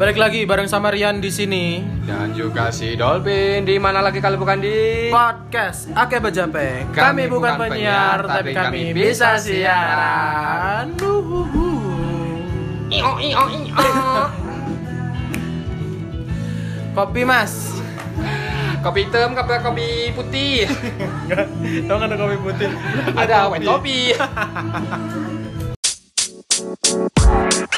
Balik lagi bareng sama Rian di sini. Dan juga si Dolphin di mana lagi kalau bukan di Podcast Ake Bejape. Kami, bukan penyiar, tapi kami bisa siaran. Uhuhu. Io, io, io. Kopi Mas. kopi hitam, kopi kopi putih. Enggak, tau nggak ada kopi putih? Ada white kopi.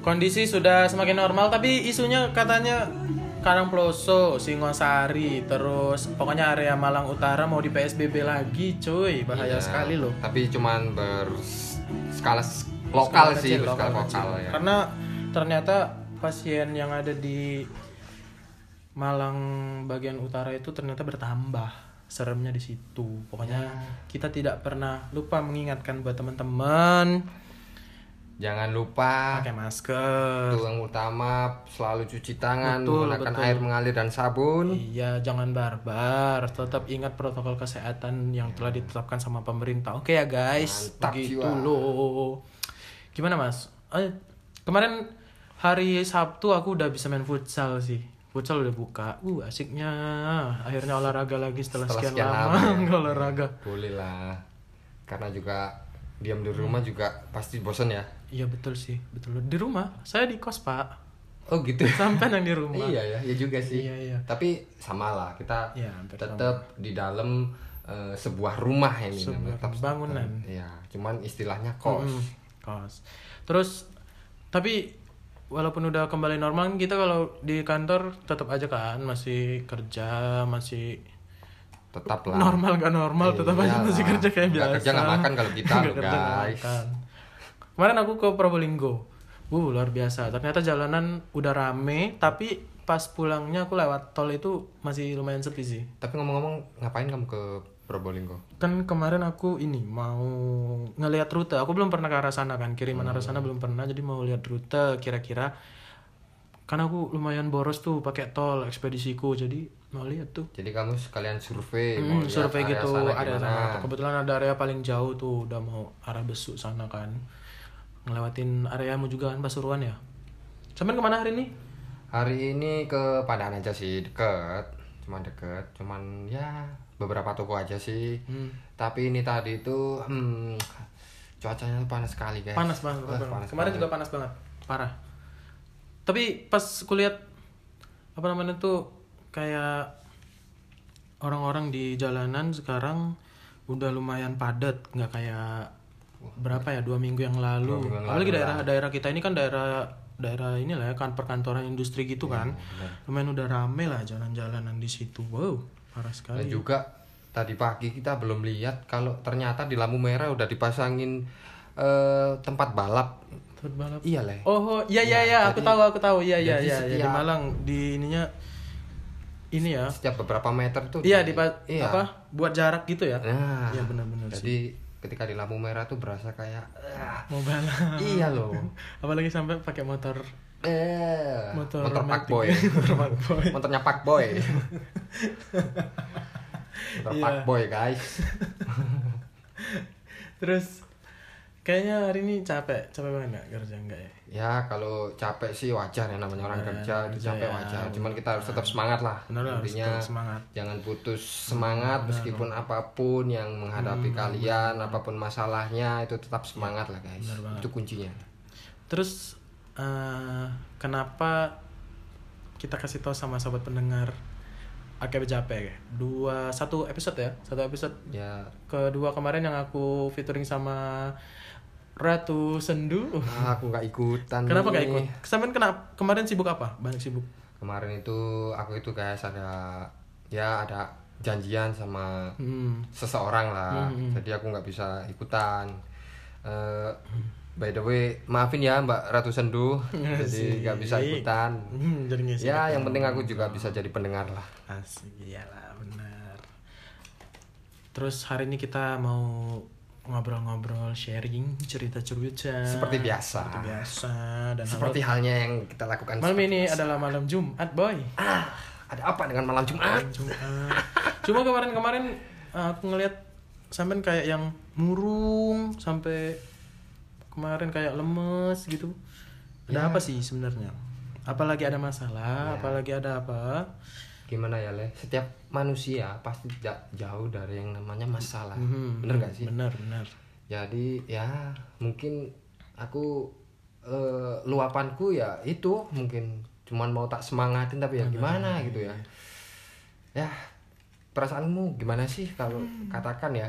Kondisi sudah semakin normal, tapi isunya katanya Karangploso, Singosari, terus pokoknya area Malang Utara mau di PSBB lagi, cuy. Bahaya Iya, sekali loh. Tapi cuman berskala lokal Skala sih, kecil, lokal lokal kecil. ya. Karena ternyata pasien yang ada di Malang bagian utara itu ternyata bertambah. Seremnya di situ. Pokoknya Ya. kita tidak pernah lupa mengingatkan buat teman-teman Jangan lupa pakai masker. itu yang utama selalu cuci tangan, Betul, menggunakan betul. air mengalir dan sabun. Iya, jangan barbar. Tetap ingat protokol kesehatan yang telah ditetapkan sama pemerintah. Oke ya guys, Mantap begitu jiwa. loh. Gimana mas? Eh, kemarin hari Sabtu aku udah bisa main futsal sih. Futsal udah buka. Uh asiknya. Akhirnya olahraga lagi setelah, Setelah sekian, sekian lama, lama ya. olahraga. Boleh lah. Karena juga diam di rumah juga pasti bosan ya. Iya betul sih, betul. Di rumah, saya di kos pak. Oh gitu. Sampai yang di rumah. iya ya, ya juga sih. Iya, iya. Tapi sama lah kita Iya, hampir tetap di dalam eh, sebuah rumah ini Sebuah namanya. Tetap- bangunan. Iya, cuman istilahnya kos. Mm, kos. Terus tapi walaupun udah kembali normal kita kalau di kantor tetap aja kan masih kerja masih Tetap lah. normal gak normal tetap aja Iyalah. masih kerja kayak biasa. kerja nggak makan kalau kita loh, kerja, guys. makan. Kemarin aku ke Probolinggo. Uh, luar biasa. Ternyata jalanan udah rame tapi pas pulangnya aku lewat tol itu masih lumayan sepi sih. Tapi ngomong-ngomong ngapain kamu ke Probolinggo? kan kemarin aku ini mau ngelihat rute. Aku belum pernah ke arah sana kan kiriman arah sana belum pernah jadi mau lihat rute kira-kira. Karena aku lumayan boros tuh pakai tol ekspedisiku jadi mau lihat tuh. Jadi kamu sekalian survei, Hmm, mau survei gitu sana ada sana. Kebetulan ada area paling jauh tuh udah mau arah besuk sana kan. Ngelewatin areamu juga kan Pasuruan ya? Sampai ke mana hari ini? Hari ini ke Padang aja sih, deket. Cuman deket, cuman ya beberapa toko aja sih. Hmm. Tapi ini tadi itu hmm, cuacanya tuh panas sekali guys. Panas banget. Banget. panas Kemarin juga panas banget. Parah. Tapi pas kulihat apa namanya tuh kayak orang-orang di jalanan sekarang udah lumayan padat, nggak kayak berapa ya dua minggu yang lalu. Minggu Apalagi daerah-daerah kita ini kan daerah daerah inilah ya kan perkantoran industri gitu Iya, kan. Lumayan udah rame lah jalan-jalanan di situ. Wow, parah Dan sekali. juga tadi pagi kita belum lihat kalau ternyata di lampu merah udah dipasangin eh, tempat balap. Tempat balap. Iya leh. Oh, oh, iya iya Ya, iya, aku tahu aku tahu. Iya iya iya, iya. di Malang di ininya ini ya. Setiap beberapa meter tuh. Iya di Iya. apa? Buat jarak gitu ya. Nah, Iya benar-benar sih. Jadi ketika di lampu merah tuh berasa kayak ah, Mau balap. iya loh. Apalagi sampai pakai motor Eh, motor, motor Pak. Boy. motor Pak Boy. Motornya Pak Boy. motor Iya. Pak Boy, guys. Terus kayaknya hari ini capek, capek banget nggak kerja enggak ya? Ya, kalau capek sih wajar ya namanya orang Ya, kerja itu kerja capek ya, wajar. Cuman kita harus tetap semangat lah. Benar Intinya semangat. jangan putus semangat meskipun apa pun yang menghadapi kalian, apa pun masalahnya itu tetap semangat lah, guys. Benar banget. Itu kuncinya. Terus eh, kenapa kita kasih tahu sama sobat pendengar AKB Jape dua satu episode ya? Satu episode? Ya, kedua kemarin yang aku featuring sama Ratu Sendu. Ah, aku nggak ikutan. kenapa nih. gak ikut? Sampean kenapa kemarin sibuk apa? Banyak sibuk? Kemarin itu aku itu guys ada ya ada janjian sama hmm. seseorang lah. Hmm, hmm. jadi aku nggak bisa ikutan. Eh, by the way maafin ya Mbak Ratu Sendu jadi nggak bisa ikutan. Hmm, jadi ngisi ya yang penting aku juga bisa jadi pendengar lah. Asik iyalah benar. Terus hari ini kita mau ngobrol-ngobrol sharing cerita-cerita Seperti biasa. seperti biasa dan seperti halnya yang kita lakukan malam ini biasa. adalah malam Jumat boy. Ah ada apa dengan malam Jumat? Jumat. Cuma kemarin-kemarin uh, aku ngeliat sampean kayak yang murung sampai kemarin kayak lemes gitu. Ada Ya. apa sih sebenarnya? Apalagi ada masalah Ya. apalagi ada apa? Gimana ya le? Setiap manusia pasti tidak jauh dari yang namanya masalah. Mhm. bener gak sih? benar benar jadi ya mungkin aku eh, luapanku ya itu mungkin cuman mau tak semangatin tapi ya gimana gitu ya. Ya perasaanmu gimana sih kalau katakan ya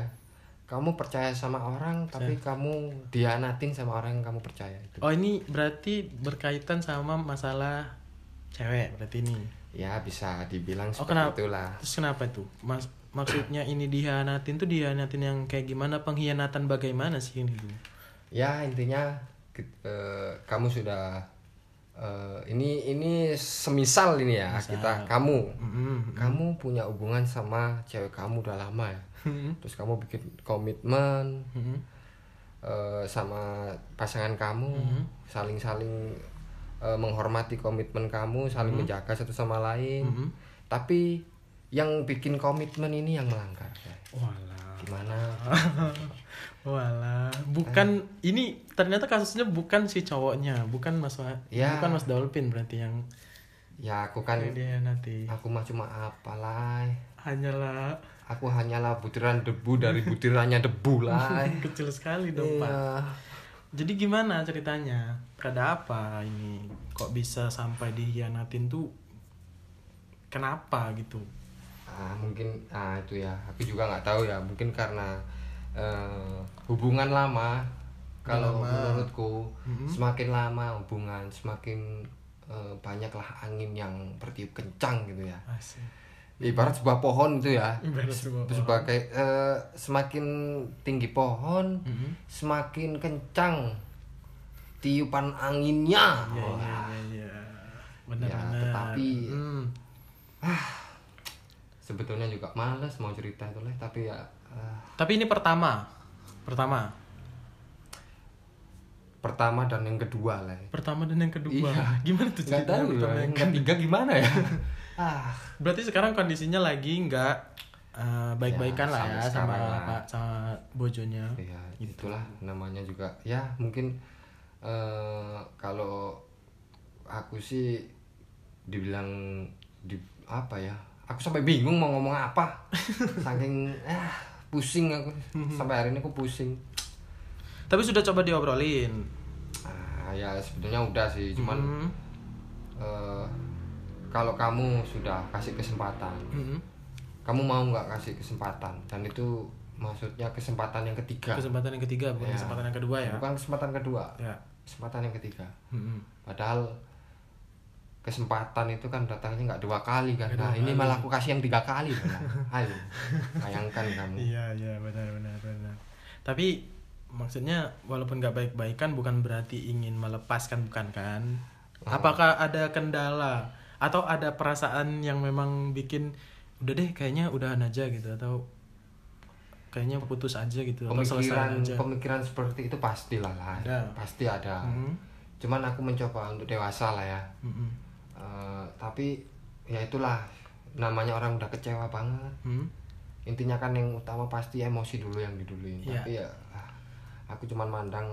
kamu percaya sama orang tapi kamu dianatin sama orang yang kamu percaya itu. Oh ini berarti berkaitan sama masalah cewek berarti ini? Ya bisa dibilang Oh, seperti kenapa? itulah. Terus kenapa itu? Mas maksudnya ini dihianatin tuh dihianatin yang kayak gimana? Pengkhianatan bagaimana sih ini? Ya intinya ke- eh, kamu sudah eh, ini ini semisal ini ya kita kamu Mm-mm. kamu punya hubungan sama cewek kamu udah lama ya Mm-mm. terus kamu bikin komitmen Mm-mm. eh, sama pasangan kamu Mm-hmm. saling-saling eh, menghormati komitmen kamu saling Mm-hmm. menjaga satu sama lain Mm-mm. tapi yang bikin komitmen ini yang melanggar. Walah. gimana Walah, bukan ini ternyata kasusnya bukan si cowoknya, bukan Mas Ya. bukan Mas Dolphin berarti yang ya aku kan dia nanti. aku mah cuma apalah Hanyalah aku hanyalah butiran debu dari butirannya debu lah kecil sekali dong, Pak. Iya. Jadi gimana ceritanya? Ada apa ini? Kok bisa sampai dihianatin tuh? Kenapa gitu? Ah mungkin ah itu ya aku juga nggak tahu ya mungkin karena eh, hubungan lama kalau Lama. menurutku semakin lama hubungan semakin eh, banyaklah angin yang bertiup kencang gitu ya Asik. ibarat sebuah pohon itu ya Ibarat sebuah pohon. sebagai eh, semakin tinggi pohon Mhm. semakin kencang tiupan anginnya Iya, iya, iya, iya. Benar, Ya, benar. tetapi- Hmm. Sebetulnya juga males mau cerita itu lah tapi ya ah, Tapi ini pertama. Pertama. pertama dan yang kedua lah Pertama dan yang kedua. Iya. Gimana tuh ceritanya tahu pertama ya yang ketiga gimana ya ah Berarti sekarang kondisinya lagi nggak eh, baik-baikan Ya, lah ya sama lah. Pak sama bojonya. ya itulah namanya juga ya mungkin eh, kalau aku sih dibilang di apa ya aku sampai bingung mau ngomong apa saking ah pusing aku sampai hari ini aku pusing Tapi sudah coba diobrolin. ah, ya sebetulnya udah sih cuman Hmm. eh, kalau kamu sudah kasih kesempatan Mhm. kamu mau nggak kasih kesempatan dan itu maksudnya kesempatan yang ketiga Kesempatan yang ketiga bukan Ya. kesempatan yang kedua ya. bukan kesempatan kedua Ya. kesempatan yang ketiga Mhm. padahal kesempatan itu kan datangnya nggak dua kali kan nah ini malah aku kasih yang tiga kali malah. ayo bayangkan kamu Iya iya benar benar benar. Tapi maksudnya walaupun nggak baik-baikan bukan berarti ingin melepaskan bukan kan? Ah. Apakah ada kendala atau ada perasaan yang memang bikin udah deh kayaknya udahan aja gitu atau kayaknya putus aja gitu atau pemikiran selesai aja. pemikiran seperti itu pastilah lah Ada. pasti ada Mhm. cuman aku mencoba untuk dewasa lah ya Mhm. Eh, tapi ya itulah. Namanya orang udah kecewa banget. Hmm? intinya kan yang utama pasti emosi dulu yang diduluin. Iya. tapi ya ah, aku cuman mandang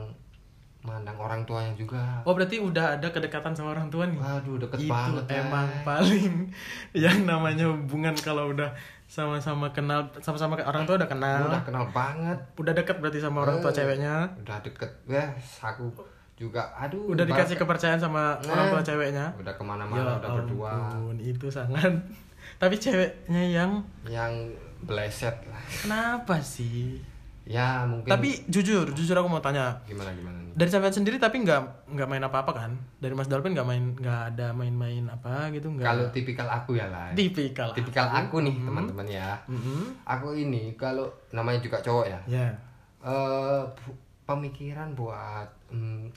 mandang orang tuanya juga. Oh berarti udah ada kedekatan sama orang tua nih? waduh deket itu banget emang paling yang namanya hubungan kalau udah sama-sama kenal sama-sama orang tua udah kenal. Udah kenal banget. Udah deket berarti sama orang tua Eh. ceweknya. udah deket. Ya aku juga aduh udah dikasih kepercayaan sama orang tua ceweknya. udah ya ke mana-mana udah berdua. ampun itu sangat. Tapi ceweknya yang yang bleset. Lah kenapa sih? Ya mungkin. Tapi jujur jujur aku mau tanya. Gimana gimana nih? Dari sampean sendiri tapi nggak nggak main apa-apa kan? Dari Mas Dalvin nggak main nggak ada main-main apa gitu nggak? Kalau tipikal aku ya lah tipikal tipikal aku. nih teman-teman ya. Mhm. aku ini kalau namanya juga cowok ya. Ya. Eh bu- pemikiran buat mm,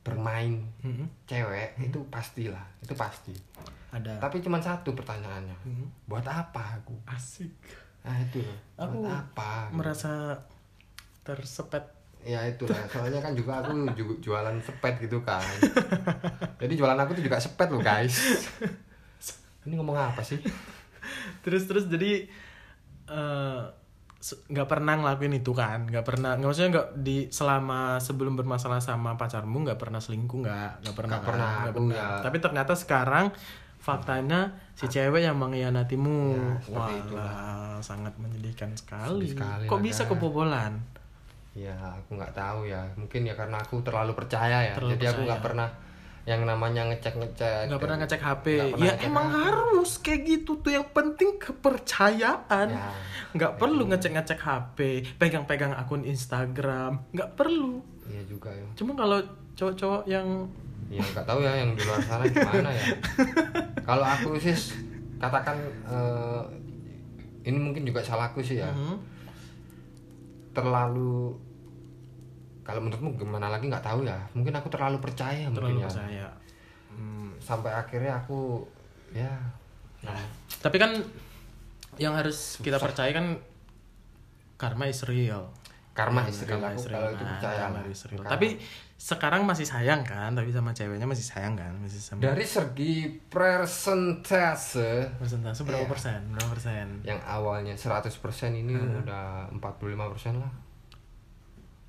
bermain Mhm. cewek itu pastilah itu pasti. Ada. Tapi cuma satu pertanyaannya Mhm. buat apa aku? Asik. Nah itu. Loh Aku buat apa merasa tersepet. Ya itulah. Soalnya kan juga aku juga jualan sepet gitu kan. Jadi jualan aku tuh juga sepet loh guys. Ini ngomong apa sih? Terus terus jadi se- nggak pernah ngelakuin itu kan nggak pernah nggak maksudnya nggak di selama sebelum bermasalah sama pacarmu nggak pernah selingkuh nggak nggak pernah Nggak kan? pernah, aku pernah. ya. tapi ternyata sekarang faktanya si cewek yang mengkhianatimu Ya, Walah, sangat menyedihkan sekali, sekali kok bisa kebobolan ya aku nggak tahu ya mungkin ya karena aku terlalu percaya ya Terlalu jadi aku nggak percaya. pernah yang namanya ngecek ngecek nggak pernah ngecek HP pernah ya ngecek emang HP. harus kayak gitu tuh. Yang penting kepercayaan. Ya, nggak perlu ngecek ngecek HP pegang-pegang akun Instagram. Nggak perlu. Iya juga ya. Cuma kalau cowok-cowok yang ya nggak tahu ya yang di luar sana gimana ya. Kalau aku sih katakan eh, ini mungkin juga salahku sih ya. Mhm. terlalu kalau menurutmu gimana lagi? Nggak tahu ya. Mungkin aku terlalu percaya terlalu mungkin ya. percaya. Hmm. sampai akhirnya aku ya. Tapi kan yang harus kita percaya kan karma is real. Karma Hmm, istri karma aku is real. kalau itu Nah, percaya. is real. Tapi sekarang masih sayang kan? Tapi sama ceweknya masih sayang kan? Masih sama. Dari segi persentase. Persentase berapa Iya. persen? Berapa persen? Yang awalnya 100% ini Hmm. udah 45% lah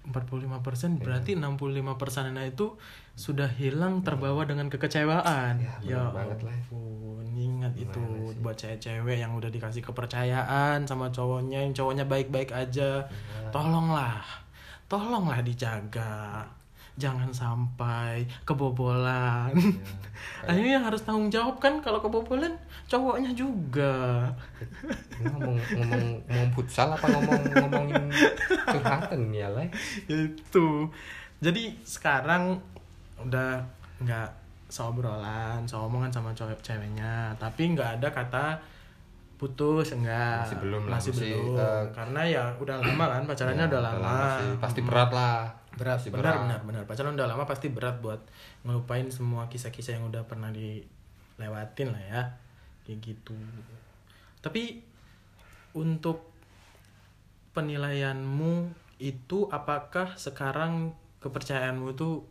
45 persen Iya. berarti 65 persennya itu sudah hilang terbawa dengan kekecewaan Ya, benar banget lah. ingat itu sih? buat cewek-cewek yang udah dikasih kepercayaan sama cowoknya yang cowoknya baik-baik aja Iya. tolonglah tolonglah dijaga jangan sampai kebobolan. Iya. ini yang harus tanggung jawab kan kalau kebobolan? Cowoknya juga. Ngomong ngomong ngomong futsal apa ngomong ngomongin curhatan ya lah itu. Jadi sekarang udah nggak seobrolan seomongan sama cowok ceweknya. Tapi nggak ada kata putus enggak Masih belum lah, masih masih, belum. eh, karena ya udah lama kan pacarannya Ya, udah lama. sih. pasti berat lah berat Pasti benar benar benar. Pacaran udah lama pasti berat buat ngelupain semua kisah-kisah yang udah pernah dilewatin lah ya. Kayak gitu. Tapi untuk penilaianmu itu apakah sekarang kepercayaanmu itu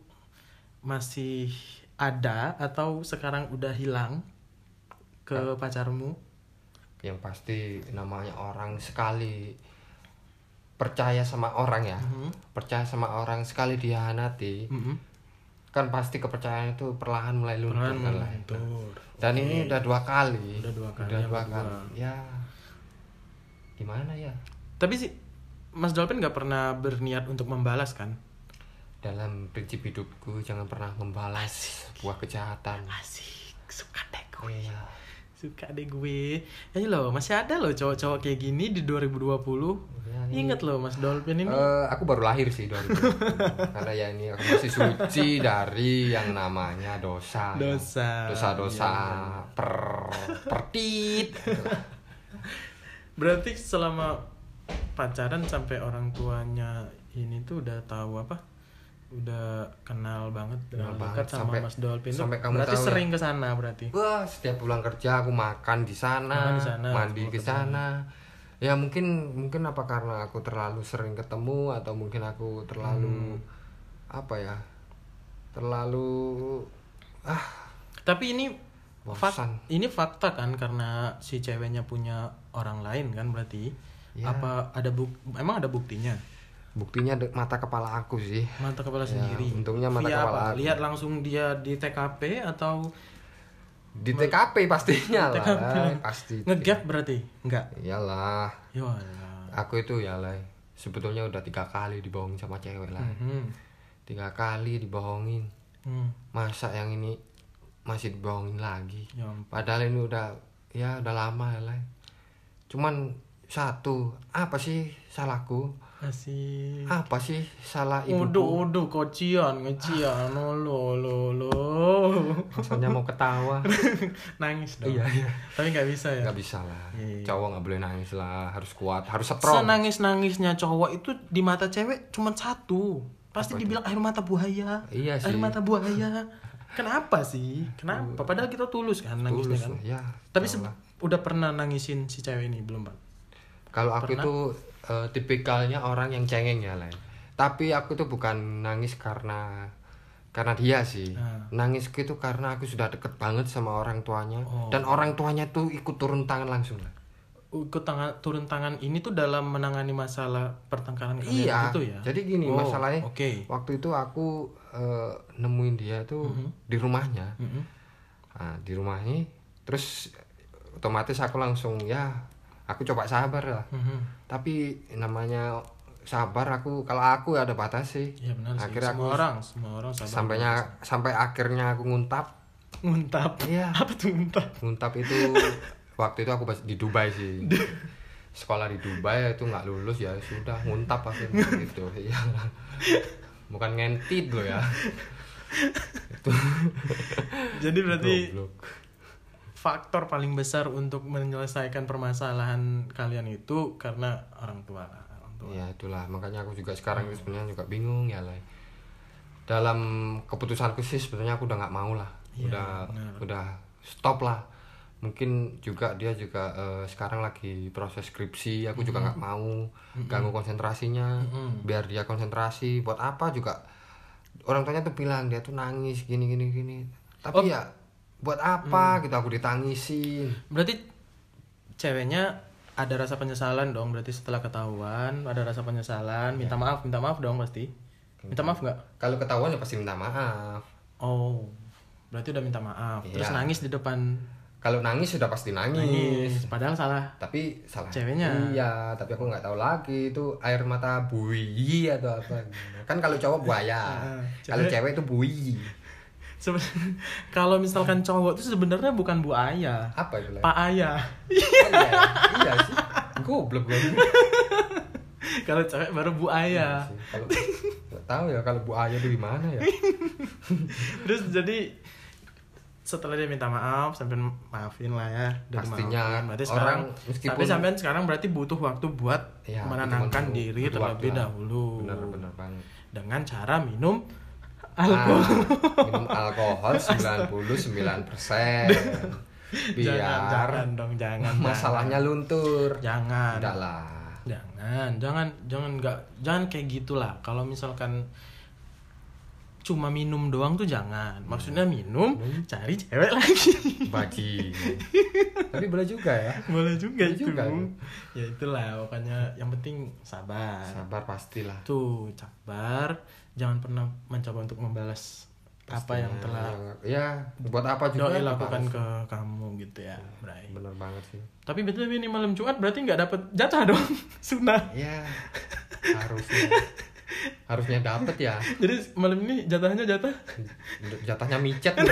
masih ada atau sekarang udah hilang ke pacarmu? yang pasti namanya orang sekali percaya sama orang ya. Mhm. percaya sama orang sekali dihianati Mhm. kan pasti kepercayaan itu perlahan mulai luntur Perlahan kan lah. luntur. dan ini udah dua kali. Udah dua kali, udah dua kali. Ya. Gimana ya? Tapi sih Mas Dolphin nggak pernah berniat untuk membalas kan? Dalam prinsip hidupku jangan pernah membalas sebuah kejahatan. Asik suka gue Iya. Suka deh gue. Ini loh masih ada loh cowok-cowok kayak gini di 2020 Ya, ini- inget loh Mas Dolphin ini. Eh, aku baru lahir sih 2000 karena ya ini aku masih suci dari yang namanya dosa. Dosa. dosa-dosa Iya, per pertit. Berarti selama pacaran sampai orang tuanya ini tuh udah tahu apa udah kenal banget Kenal banget, sama sampai- Mas Dolphin sampai kamu berarti tahu ya. sering ke sana berarti? Wah setiap pulang kerja aku makan di sana, di sana, mandi ke sana. Ya mungkin mungkin apa karena aku terlalu sering ketemu atau mungkin aku terlalu Hmm. apa ya? Terlalu ah. Tapi ini fak- bosan. ini fakta kan karena si ceweknya punya orang lain kan berarti? Ya. apa ada buk emang ada buktinya buktinya mata kepala aku sih. Mata kepala Ya, sendiri. untungnya mata Via kepala apa? aku. lihat langsung dia di TKP atau di TKP pastinya TKP. lah pasti. Ngegap berarti? Enggak? Iyalah. Ya aku itu ya lah sebetulnya udah tiga kali dibohongin sama cewek lah Mhm. tiga kali dibohongin. Hmm. masa yang ini masih dibohongin lagi? Ya padahal ini udah ya udah lama ya lah cuman satu apa sih salahku Asik. apa sih salah ibuku Uduh, uduh, kocian, ngecian, oh, lo, lo, lo. rasanya mau ketawa Nangis dong. iya iya Tapi nggak bisa ya. nggak bisa lah Iya. cowok nggak boleh nangis lah harus kuat harus strong Senangis-nangisnya cowok itu di mata cewek cuma satu. Pasti dibilang air mata buaya. Iya Air sih. mata buaya. Kenapa sih? Kenapa? Padahal kita tulus kan nangisnya Tulus kan. lah, ya Tapi udah pernah nangisin si cewek ini belum, Pak? kalau aku Pernah? itu eh, tipikalnya orang yang cengeng ya lah tapi aku tuh bukan nangis karena karena dia sih. Ah. nangis itu karena aku sudah deket banget sama orang tuanya. Oh. dan orang tuanya tuh ikut turun tangan langsung lah ikut tangan turun tangan ini tuh dalam menangani masalah pertengkaran kalian iya. gitu ya? Jadi gini Oh, masalahnya oke. waktu itu aku eh, nemuin dia tuh Mhm. di rumahnya. Mm-mm. nah, di rumahnya. Terus otomatis aku langsung ya aku coba sabar lah Mhm. tapi namanya sabar aku kalau aku ada batas sih Iya benar sih. Akhirnya semua aku- orang, semua orang sabar. sampainya sampai akhirnya aku nguntap nguntap. iya Apa tuh nguntap? nguntap itu waktu itu aku di Dubai sih sekolah di Dubai itu nggak lulus ya sudah nguntap akhirnya gitu ya bukan ngentit loh ya itu Jadi berarti goblok. Faktor paling besar untuk menyelesaikan permasalahan kalian itu karena orang tua. Orang tua. ya itulah makanya aku juga sekarang itu sebenarnya juga bingung ya lah dalam keputusanku sih sebenarnya aku udah nggak mau lah Iya, udah benar. udah stop lah mungkin juga dia juga eh, sekarang lagi proses skripsi aku juga nggak mau ganggu konsentrasinya Mm-mm. biar dia konsentrasi buat apa juga orang tuanya tuh bilang dia tuh nangis gini gini gini tapi Oh. ya buat apa gitu aku ditangisin Berarti ceweknya ada rasa penyesalan dong. Berarti setelah ketahuan ada rasa penyesalan, minta Iya. maaf, minta maaf dong pasti. Minta maaf nggak? kalau ketahuan ya pasti minta maaf Oh, berarti udah minta maaf. Terus Iya. nangis di depan kalau nangis sudah pasti nangis, nangis. Padahal salah. tapi salah Ceweknya. iya tapi aku nggak tahu lagi itu air mata buih atau apa kan kalau cowok buaya kalau cewek- itu buih Sebenarnya kalau misalkan cowok itu sebenarnya bukan bu ayah, apa itu pak ayah. Oh, iya, iya sih. Goblok gue kalau cewek baru bu ayah. Iya kalau tahu ya kalau bu ayah itu gimana ya. Terus jadi setelah dia minta maaf sampai maafin lah ya. Udah Pastinya, dimaafin. berarti orang sekarang meskipun- tapi sampean sekarang berarti butuh waktu buat Iya, menenangkan diri terlebih dahulu. Benar benar banget. Dengan cara minum Ah, alkohol minum alkohol 99 persen. Biar jangan jangan dong jangan. masalahnya luntur. Jangan. Enggak lah. Jangan jangan jangan nggak jangan kayak gitulah. Kalau misalkan cuma minum doang tuh jangan. Maksudnya minum cari cewek lagi. Baji tapi boleh juga ya. Boleh juga Boleh itu. juga, ya itulah pokoknya yang penting sabar. Sabar pastilah. Tuh sabar. Jangan pernah mencoba untuk membalas apa yang telah ya buat apa juga doi lakukan ke kamu gitu ya Bray. bener banget sih. Tapi betul ini malam Jumat berarti nggak dapet jatah dong. Sunnah. Ya harusnya harusnya dapet ya. Jadi malam ini jatahnya jatah? Jatahnya micet ya